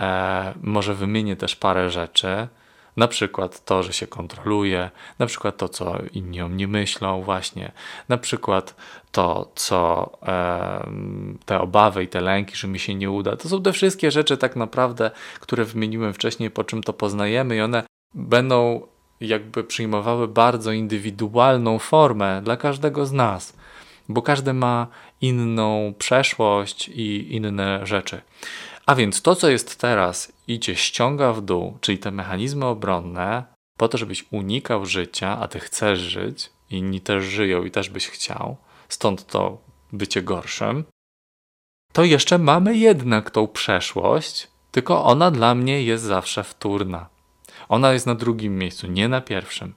E, może wymienię też parę rzeczy na przykład to, że się kontroluje, na przykład to, co inni o mnie myślą, właśnie, na przykład to, co e, te obawy i te lęki, że mi się nie uda. To są te wszystkie rzeczy, tak naprawdę, które wymieniłem wcześniej, po czym to poznajemy, i one będą jakby przyjmowały bardzo indywidualną formę dla każdego z nas. bo każdy ma inną przeszłość i inne rzeczy. A więc to, co jest teraz i cię ściąga w dół, czyli te mechanizmy obronne, po to, żebyś unikał życia, a ty chcesz żyć, inni też żyją i też byś chciał, stąd to bycie gorszym, to jeszcze mamy jednak tą przeszłość, tylko ona dla mnie jest zawsze wtórna. Ona jest na drugim miejscu, nie na pierwszym.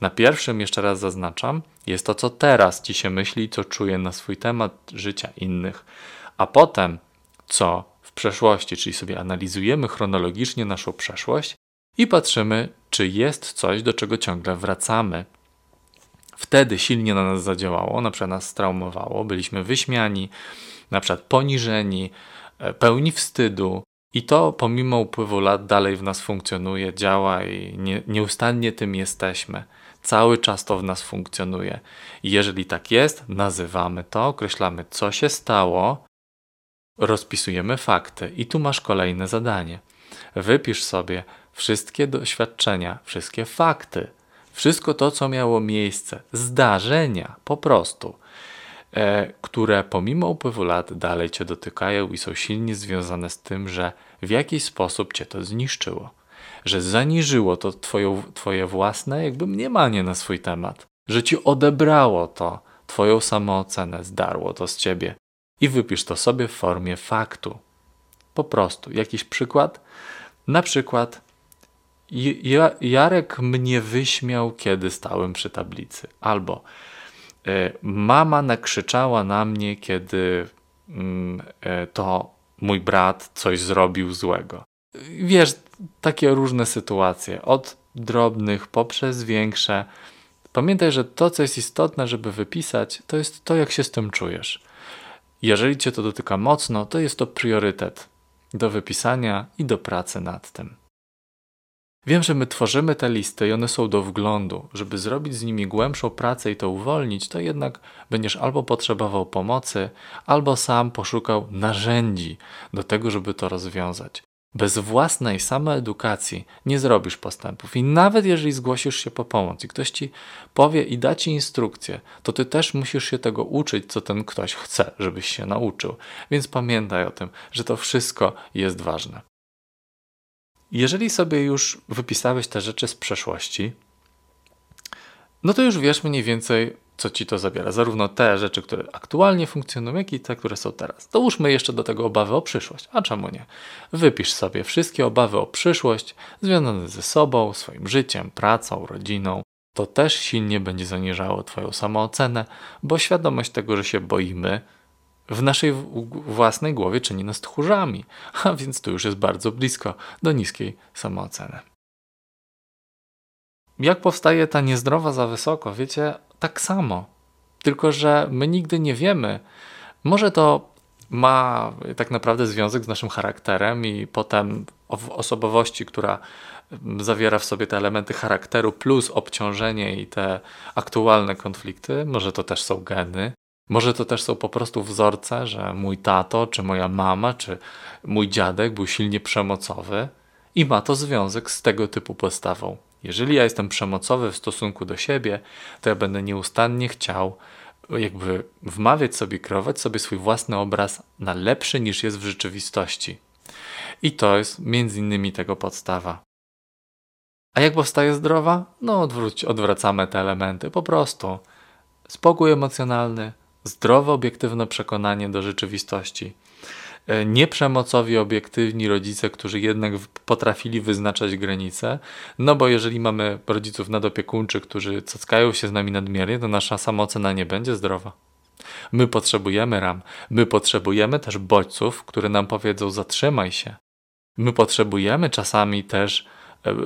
Na pierwszym, jeszcze raz zaznaczam, jest to, co teraz ci się myśli, co czuje na swój temat życia innych, a potem, co przeszłości, czyli sobie analizujemy chronologicznie naszą przeszłość i patrzymy, czy jest coś, do czego ciągle wracamy. Wtedy silnie na nas zadziałało, na przykład nas straumowało, byliśmy wyśmiani, na przykład poniżeni, e, pełni wstydu, i to pomimo upływu lat dalej w nas funkcjonuje, działa i nie, nieustannie tym jesteśmy. Cały czas to w nas funkcjonuje. I jeżeli tak jest, nazywamy to, określamy, co się stało, rozpisujemy fakty. I tu masz kolejne zadanie. Wypisz sobie wszystkie doświadczenia, wszystkie fakty, wszystko to, co miało miejsce, zdarzenia po prostu, e, które pomimo upływu lat dalej cię dotykają i są silnie związane z tym, że w jakiś sposób cię to zniszczyło, że zaniżyło to twoje własne jakby mniemanie na swój temat, że ci odebrało to, twoją samoocenę, zdarło to z ciebie i wypisz to sobie w formie faktu. Po prostu. Jakiś przykład? Na przykład Jarek mnie wyśmiał, kiedy stałem przy tablicy. Albo y, mama nakrzyczała na mnie, kiedy mm, y, to mój brat coś zrobił złego. Wiesz, takie różne sytuacje, od drobnych poprzez większe. Pamiętaj, że to, co jest istotne, żeby wypisać, to jest to, jak się z tym czujesz. Jeżeli cię to dotyka mocno, to jest to priorytet do wypisania i do pracy nad tym. Wiem, że my tworzymy te listy i one są do wglądu. Żeby zrobić z nimi głębszą pracę i to uwolnić, to jednak będziesz albo potrzebował pomocy, albo sam poszukał narzędzi do tego, żeby to rozwiązać. Bez własnej samoedukacji nie zrobisz postępów. I nawet jeżeli zgłosisz się po pomoc i ktoś ci powie i da ci instrukcję, to ty też musisz się tego uczyć, co ten ktoś chce, żebyś się nauczył. Więc pamiętaj o tym, że to wszystko jest ważne. Jeżeli sobie już wypisałeś te rzeczy z przeszłości, no to już wiesz mniej więcej, co ci to zabiera. Zarówno te rzeczy, które aktualnie funkcjonują, jak i te, które są teraz. Dołóżmy jeszcze do tego obawy o przyszłość. A czemu nie? Wypisz sobie wszystkie obawy o przyszłość związane ze sobą, swoim życiem, pracą, rodziną. To też silnie będzie zaniżało Twoją samoocenę, bo świadomość tego, że się boimy, w naszej własnej głowie czyni nas tchórzami, a więc to już jest bardzo blisko do niskiej samooceny. Jak powstaje ta niezdrowa za wysoko? Wiecie, tak samo. Tylko, że my nigdy nie wiemy. Może to ma tak naprawdę związek z naszym charakterem i potem w osobowości, która zawiera w sobie te elementy charakteru plus obciążenie i te aktualne konflikty. Może to też są geny. Może to też są po prostu wzorce, że mój tato, czy moja mama, czy mój dziadek był silnie przemocowy i ma to związek z tego typu postawą. Jeżeli ja jestem przemocowy w stosunku do siebie, to ja będę nieustannie chciał jakby wmawiać sobie, kreować sobie swój własny obraz na lepszy niż jest w rzeczywistości. I to jest między innymi tego podstawa. A jak powstaje zdrowa? No odwróć, odwracamy te elementy po prostu. Spokój emocjonalny, zdrowe, obiektywne przekonanie do rzeczywistości. E, nieprzemocowi, obiektywni rodzice, którzy jednak potrafili wyznaczać granice, no bo jeżeli mamy rodziców nadopiekuńczych, którzy cockają się z nami nadmiernie, to nasza samoocena nie będzie zdrowa. My potrzebujemy ram, my potrzebujemy też bodźców, które nam powiedzą zatrzymaj się. My potrzebujemy czasami też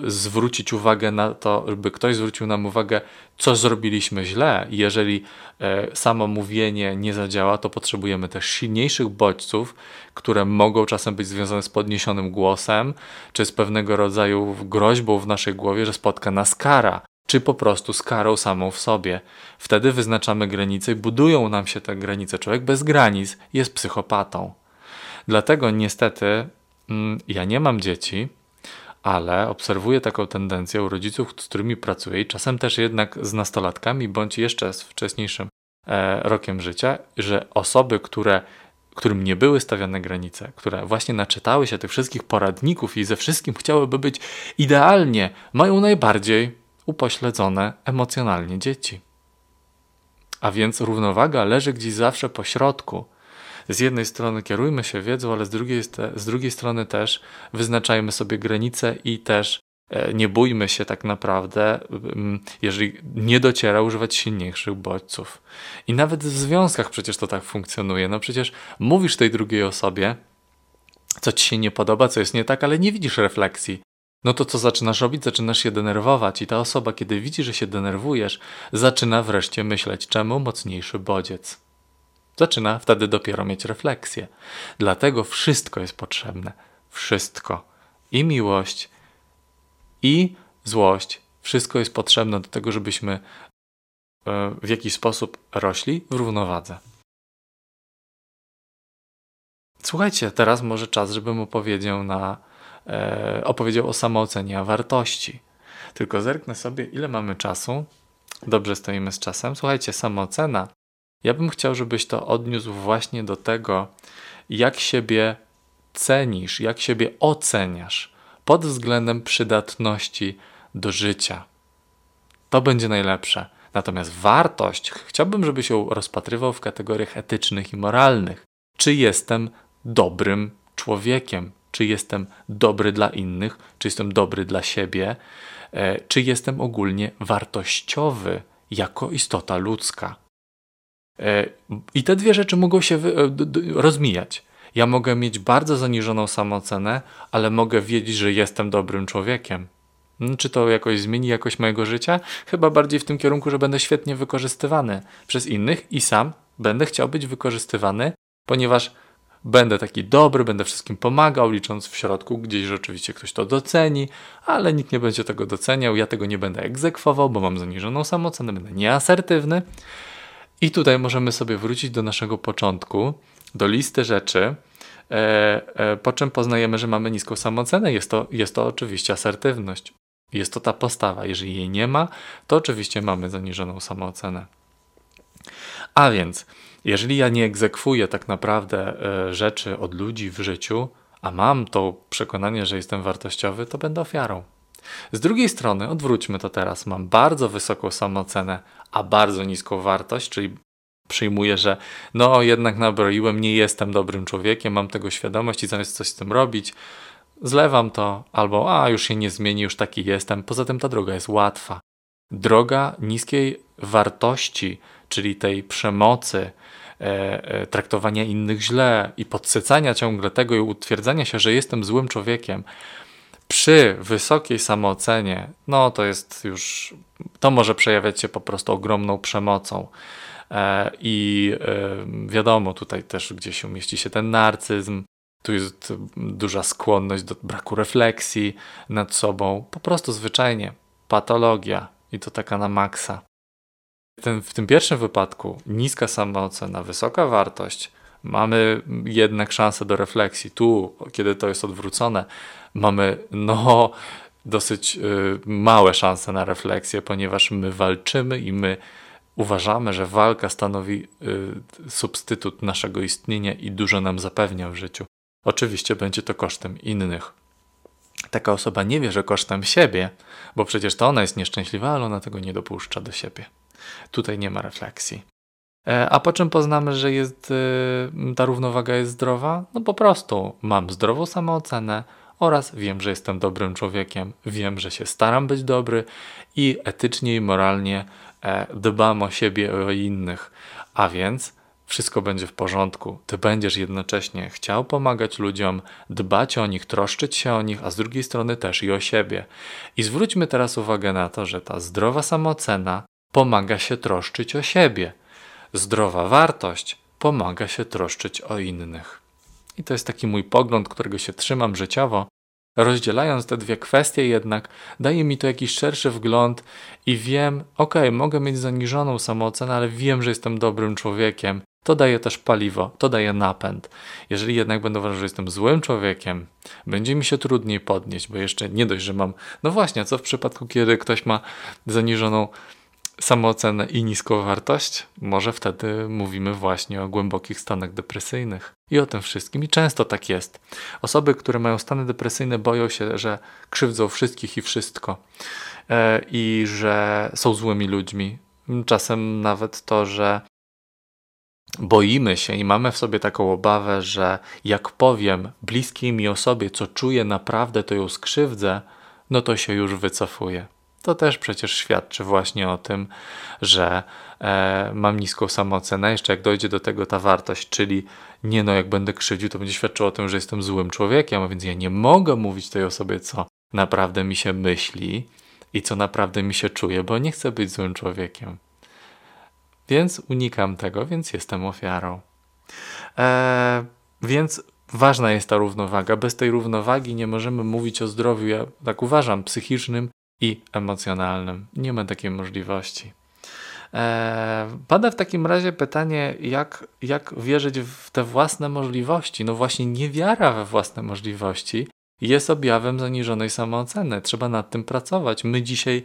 zwrócić uwagę na to, żeby ktoś zwrócił nam uwagę, co zrobiliśmy źle. Jeżeli e, samo mówienie nie zadziała, to potrzebujemy też silniejszych bodźców, które mogą czasem być związane z podniesionym głosem, czy z pewnego rodzaju groźbą w naszej głowie, że spotka nas kara czy po prostu z karą samą w sobie. Wtedy wyznaczamy granice i budują nam się te granice. Człowiek bez granic jest psychopatą. Dlatego niestety mm, ja nie mam dzieci, ale obserwuję taką tendencję u rodziców, z którymi pracuję i czasem też jednak z nastolatkami bądź jeszcze z wcześniejszym e, rokiem życia, że osoby, które którym nie były stawiane granice, które właśnie naczytały się tych wszystkich poradników i ze wszystkim chciałyby być idealnie, mają najbardziej upośledzone emocjonalnie dzieci. A więc równowaga leży gdzieś zawsze po środku. Z jednej strony kierujmy się wiedzą, ale z drugiej, z drugiej strony też wyznaczajmy sobie granice i też e, nie bójmy się tak naprawdę, jeżeli nie dociera, używać silniejszych bodźców. I nawet w związkach przecież to tak funkcjonuje. No przecież mówisz tej drugiej osobie, co ci się nie podoba, co jest nie tak, ale nie widzisz refleksji. No to co zaczynasz robić? Zaczynasz się denerwować, i ta osoba, kiedy widzi, że się denerwujesz, zaczyna wreszcie myśleć, czemu mocniejszy bodziec. Zaczyna wtedy dopiero mieć refleksję. Dlatego wszystko jest potrzebne. Wszystko. I miłość, i złość. Wszystko jest potrzebne do tego, żebyśmy e, w jakiś sposób rośli w równowadze. Słuchajcie, teraz może czas, żebym opowiedział na e, opowiedział o samoocenie, a wartości. Tylko zerknę sobie, ile mamy czasu. Dobrze stoimy z czasem. Słuchajcie, samoocena. Ja bym chciał, żebyś to odniósł właśnie do tego, jak siebie cenisz, jak siebie oceniasz pod względem przydatności do życia. To będzie najlepsze. Natomiast wartość chciałbym, żebyś ją rozpatrywał w kategoriach etycznych i moralnych. Czy jestem dobrym człowiekiem? czy jestem dobry dla innych, czy jestem dobry dla siebie, e, czy jestem ogólnie wartościowy jako istota ludzka. E, I te dwie rzeczy mogą się e, rozmijać. Ja mogę mieć bardzo zaniżoną samoocenę, ale mogę wiedzieć, że jestem dobrym człowiekiem. Hmm, czy to jakoś zmieni jakość mojego życia? Chyba bardziej w tym kierunku, że będę świetnie wykorzystywany przez innych i sam będę chciał być wykorzystywany, ponieważ Będę taki dobry, będę wszystkim pomagał, licząc w środku gdzieś rzeczywiście ktoś to doceni, ale nikt nie będzie tego doceniał, ja tego nie będę egzekwował, bo mam zaniżoną samocenę, będę nieasertywny. I tutaj możemy sobie wrócić do naszego początku, do listy rzeczy, e, e, po czym poznajemy, że mamy niską samoocenę. Jest to, jest to oczywiście asertywność. Jest to ta postawa. Jeżeli jej nie ma, to oczywiście mamy zaniżoną samoocenę. A więc jeżeli ja nie egzekwuję tak naprawdę e, rzeczy od ludzi w życiu, a mam to przekonanie, że jestem wartościowy, to będę ofiarą. Z drugiej strony, odwróćmy to teraz, mam bardzo wysoką samoocenę, a bardzo niską wartość, czyli przyjmuję, że no jednak nabroiłem, nie jestem dobrym człowiekiem, mam tego świadomość i zamiast coś z tym robić, zlewam to, albo a już się nie zmieni, już taki jestem. Poza tym ta droga jest łatwa. Droga niskiej wartości, czyli tej przemocy, E, e, traktowania innych źle i podsycania ciągle tego i utwierdzania się, że jestem złym człowiekiem, przy wysokiej samoocenie, no to jest już, to może przejawiać się po prostu ogromną przemocą. E, I wiadomo, tutaj też gdzieś umieści się ten narcyzm, tu jest duża skłonność do braku refleksji nad sobą, po prostu zwyczajnie patologia i to taka na maksa. Ten, w tym pierwszym wypadku niska samoocena, wysoka wartość, mamy jednak szansę do refleksji. Tu, kiedy to jest odwrócone, mamy no dosyć y, małe szanse na refleksję, ponieważ my walczymy i my uważamy, że walka stanowi y, substytut naszego istnienia i dużo nam zapewnia w życiu. Oczywiście będzie to kosztem innych. Taka osoba nie wie, że kosztem siebie, bo przecież to ona jest nieszczęśliwa, ale ona tego nie dopuszcza do siebie. Tutaj nie ma refleksji. E, a po czym poznamy, że jest, y, ta równowaga jest zdrowa? No po prostu mam zdrową samoocenę oraz wiem, że jestem dobrym człowiekiem, wiem, że się staram być dobry i etycznie i moralnie e, dbam o siebie i o innych. A więc wszystko będzie w porządku. Ty będziesz jednocześnie chciał pomagać ludziom, dbać o nich, troszczyć się o nich, a z drugiej strony też i o siebie. I zwróćmy teraz uwagę na to, że ta zdrowa samoocena pomaga się troszczyć o siebie. Zdrowa wartość pomaga się troszczyć o innych. I to jest taki mój pogląd, którego się trzymam życiowo. Rozdzielając te dwie kwestie, jednak daje mi to jakiś szerszy wgląd i wiem, ok, mogę mieć zaniżoną samoocenę, ale wiem, że jestem dobrym człowiekiem. To daje też paliwo, to daje napęd. Jeżeli jednak będę uważał, że jestem złym człowiekiem, będzie mi się trudniej podnieść, bo jeszcze nie dość, że mam. No właśnie, co w przypadku, kiedy ktoś ma zaniżoną samoocenę i niską wartość, może wtedy mówimy właśnie o głębokich stanach depresyjnych i o tym wszystkim. I często tak jest. Osoby, które mają stany depresyjne, boją się, że krzywdzą wszystkich i wszystko e, i że są złymi ludźmi. Czasem nawet to, że boimy się i mamy w sobie taką obawę, że jak powiem bliskiej mi osobie, co czuję naprawdę, to ją skrzywdzę, no to się już wycofuje. To też przecież świadczy właśnie o tym, że e, mam niską samoocenę. Jeszcze jak dojdzie do tego ta wartość, czyli nie no, jak będę krzywdził, to będzie świadczyło o tym, że jestem złym człowiekiem, a więc ja nie mogę mówić tej osobie, co naprawdę mi się myśli i co naprawdę mi się czuje, bo nie chcę być złym człowiekiem. Więc unikam tego, więc jestem ofiarą. E, więc ważna jest ta równowaga. Bez tej równowagi nie możemy mówić o zdrowiu, ja tak uważam, psychicznym i emocjonalnym. Nie ma takiej możliwości. E, pada w takim razie pytanie, jak, jak wierzyć w te własne możliwości? No właśnie, niewiara we własne możliwości jest objawem zaniżonej samooceny. Trzeba nad tym pracować. My dzisiaj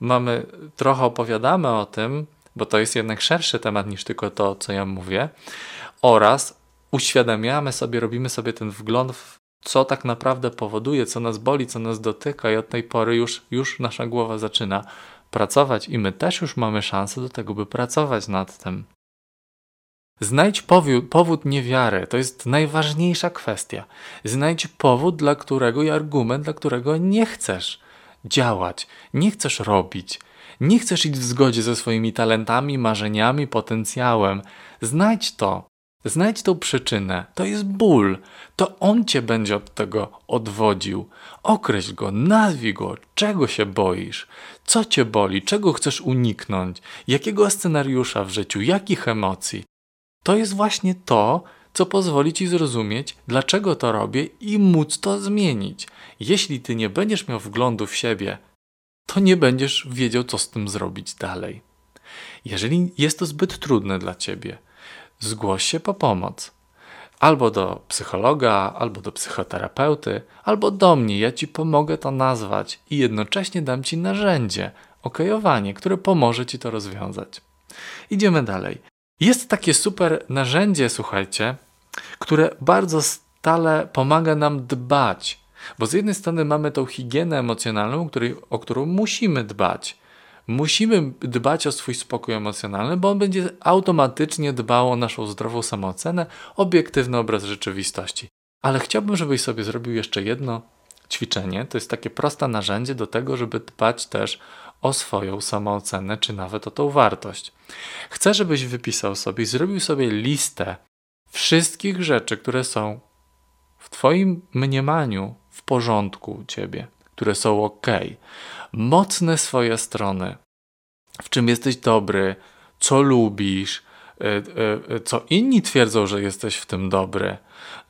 mamy, trochę opowiadamy o tym, bo to jest jednak szerszy temat niż tylko to, co ja mówię, oraz uświadamiamy sobie, robimy sobie ten wgląd w co tak naprawdę powoduje, co nas boli, co nas dotyka, i od tej pory już, już nasza głowa zaczyna pracować, i my też już mamy szansę do tego, by pracować nad tym. Znajdź powód, powód niewiary, to jest najważniejsza kwestia. Znajdź powód, dla którego i argument, dla którego nie chcesz działać, nie chcesz robić, nie chcesz iść w zgodzie ze swoimi talentami, marzeniami, potencjałem. Znajdź to. Znajdź tą przyczynę. To jest ból. To on cię będzie od tego odwodził. Określ go, nazwij go, czego się boisz, co cię boli, czego chcesz uniknąć, jakiego scenariusza w życiu, jakich emocji. To jest właśnie to, co pozwoli ci zrozumieć, dlaczego to robię i móc to zmienić. Jeśli ty nie będziesz miał wglądu w siebie, to nie będziesz wiedział, co z tym zrobić dalej. Jeżeli jest to zbyt trudne dla ciebie, zgłoś się po pomoc. Albo do psychologa, albo do psychoterapeuty, albo do mnie. Ja ci pomogę to nazwać i jednocześnie dam ci narzędzie, okojowanie, które pomoże ci to rozwiązać. Idziemy dalej. Jest takie super narzędzie, słuchajcie, które bardzo stale pomaga nam dbać bo z jednej strony mamy tą higienę emocjonalną, której, o którą musimy dbać. Musimy dbać o swój spokój emocjonalny, bo on będzie automatycznie dbał o naszą zdrową samoocenę, obiektywny obraz rzeczywistości. Ale chciałbym, żebyś sobie zrobił jeszcze jedno ćwiczenie. To jest takie proste narzędzie do tego, żeby dbać też o swoją samoocenę, czy nawet o tą wartość. Chcę, żebyś wypisał sobie i zrobił sobie listę wszystkich rzeczy, które są w Twoim mniemaniu w porządku u ciebie, które są ok. Mocne swoje strony, w czym jesteś dobry, co lubisz, e, e, co inni twierdzą, że jesteś w tym dobry,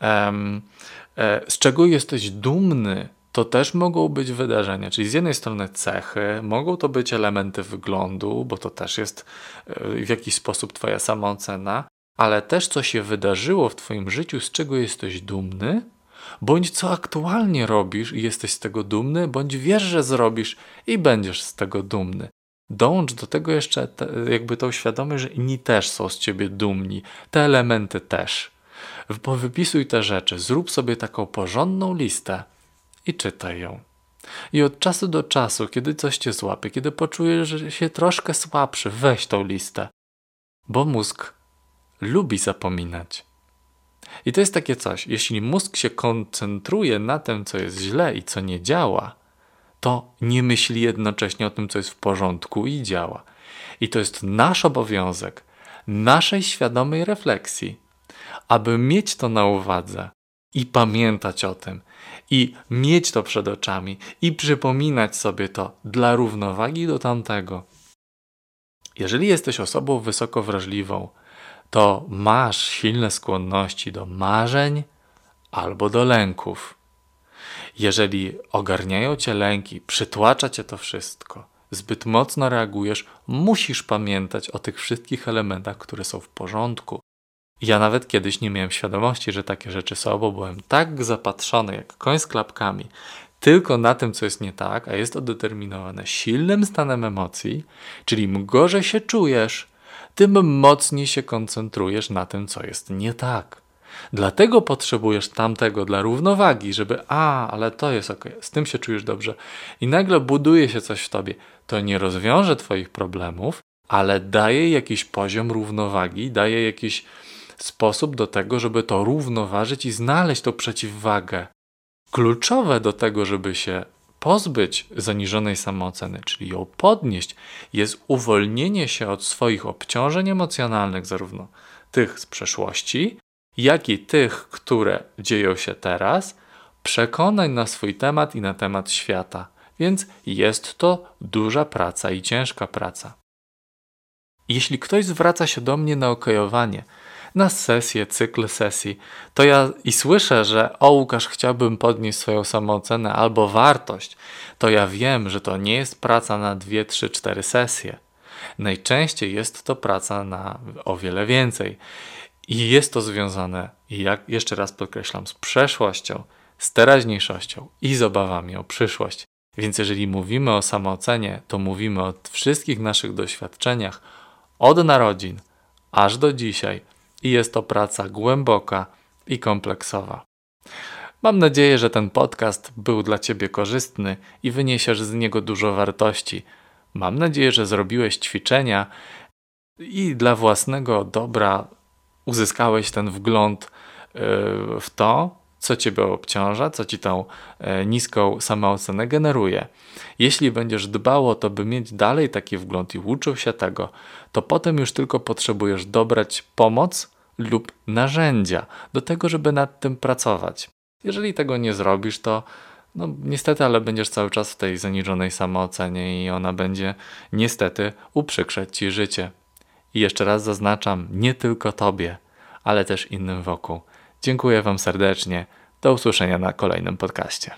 e, z czego jesteś dumny, to też mogą być wydarzenia. Czyli z jednej strony cechy, mogą to być elementy wyglądu, bo to też jest w jakiś sposób Twoja samoocena, ale też co się wydarzyło w Twoim życiu, z czego jesteś dumny bądź co aktualnie robisz i jesteś z tego dumny, bądź wiesz, że zrobisz i będziesz z tego dumny. Dąż do tego jeszcze te, jakby tą świadomość, że inni też są z ciebie dumni, te elementy też. Wypisuj te rzeczy, zrób sobie taką porządną listę i czytaj ją. I od czasu do czasu, kiedy coś cię złapie, kiedy poczujesz, że się troszkę słabszy, weź tą listę, bo mózg lubi zapominać. I to jest takie coś, jeśli mózg się koncentruje na tym, co jest źle i co nie działa, to nie myśli jednocześnie o tym, co jest w porządku i działa. I to jest nasz obowiązek, naszej świadomej refleksji, aby mieć to na uwadze i pamiętać o tym, i mieć to przed oczami, i przypominać sobie to dla równowagi do tamtego. Jeżeli jesteś osobą wysoko wrażliwą, to masz silne skłonności do marzeń albo do lęków. Jeżeli ogarniają cię lęki, przytłacza cię to wszystko, zbyt mocno reagujesz, musisz pamiętać o tych wszystkich elementach, które są w porządku. Ja nawet kiedyś nie miałem świadomości, że takie rzeczy są, bo byłem tak zapatrzony jak koń z klapkami, tylko na tym, co jest nie tak, a jest to determinowane silnym stanem emocji, czyli im gorzej się czujesz, tym mocniej się koncentrujesz na tym, co jest nie tak. Dlatego potrzebujesz tamtego dla równowagi, żeby a, ale to jest ok, z tym się czujesz dobrze. I nagle buduje się coś w tobie. To nie rozwiąże twoich problemów, ale daje jakiś poziom równowagi, daje jakiś sposób do tego, żeby to równoważyć i znaleźć tą przeciwwagę. Kluczowe do tego, żeby się pozbyć zaniżonej samooceny, czyli ją podnieść, jest uwolnienie się od swoich obciążeń emocjonalnych, zarówno tych z przeszłości, jak i tych, które dzieją się teraz, przekonań na swój temat i na temat świata. Więc jest to duża praca i ciężka praca. Jeśli ktoś zwraca się do mnie na okojowanie, na sesję, cykl sesji, to ja i słyszę, że o Łukasz, chciałbym podnieść swoją samoocenę albo wartość, to ja wiem, że to nie jest praca na 2, 3, 4 sesje. Najczęściej jest to praca na o wiele więcej. I jest to związane, jak jeszcze raz podkreślam, z przeszłością, z teraźniejszością i z obawami o przyszłość. Więc jeżeli mówimy o samoocenie, to mówimy o wszystkich naszych doświadczeniach od narodzin aż do dzisiaj i jest to praca głęboka i kompleksowa. Mam nadzieję, że ten podcast był dla Ciebie korzystny i wyniesiesz z niego dużo wartości. Mam nadzieję, że zrobiłeś ćwiczenia i dla własnego dobra uzyskałeś ten wgląd e, w to, co ciebie obciąża, co ci tą e, niską samoocenę generuje. Jeśli będziesz dbał o to, by mieć dalej taki wgląd i uczył się tego, to potem już tylko potrzebujesz dobrać pomoc lub narzędzia do tego, żeby nad tym pracować. Jeżeli tego nie zrobisz, to no niestety, ale będziesz cały czas w tej zaniżonej samoocenie i ona będzie niestety uprzykrzać ci życie. I jeszcze raz zaznaczam, nie tylko Tobie, ale też innym wokół. Dziękuję Wam serdecznie. Do usłyszenia na kolejnym podcaście.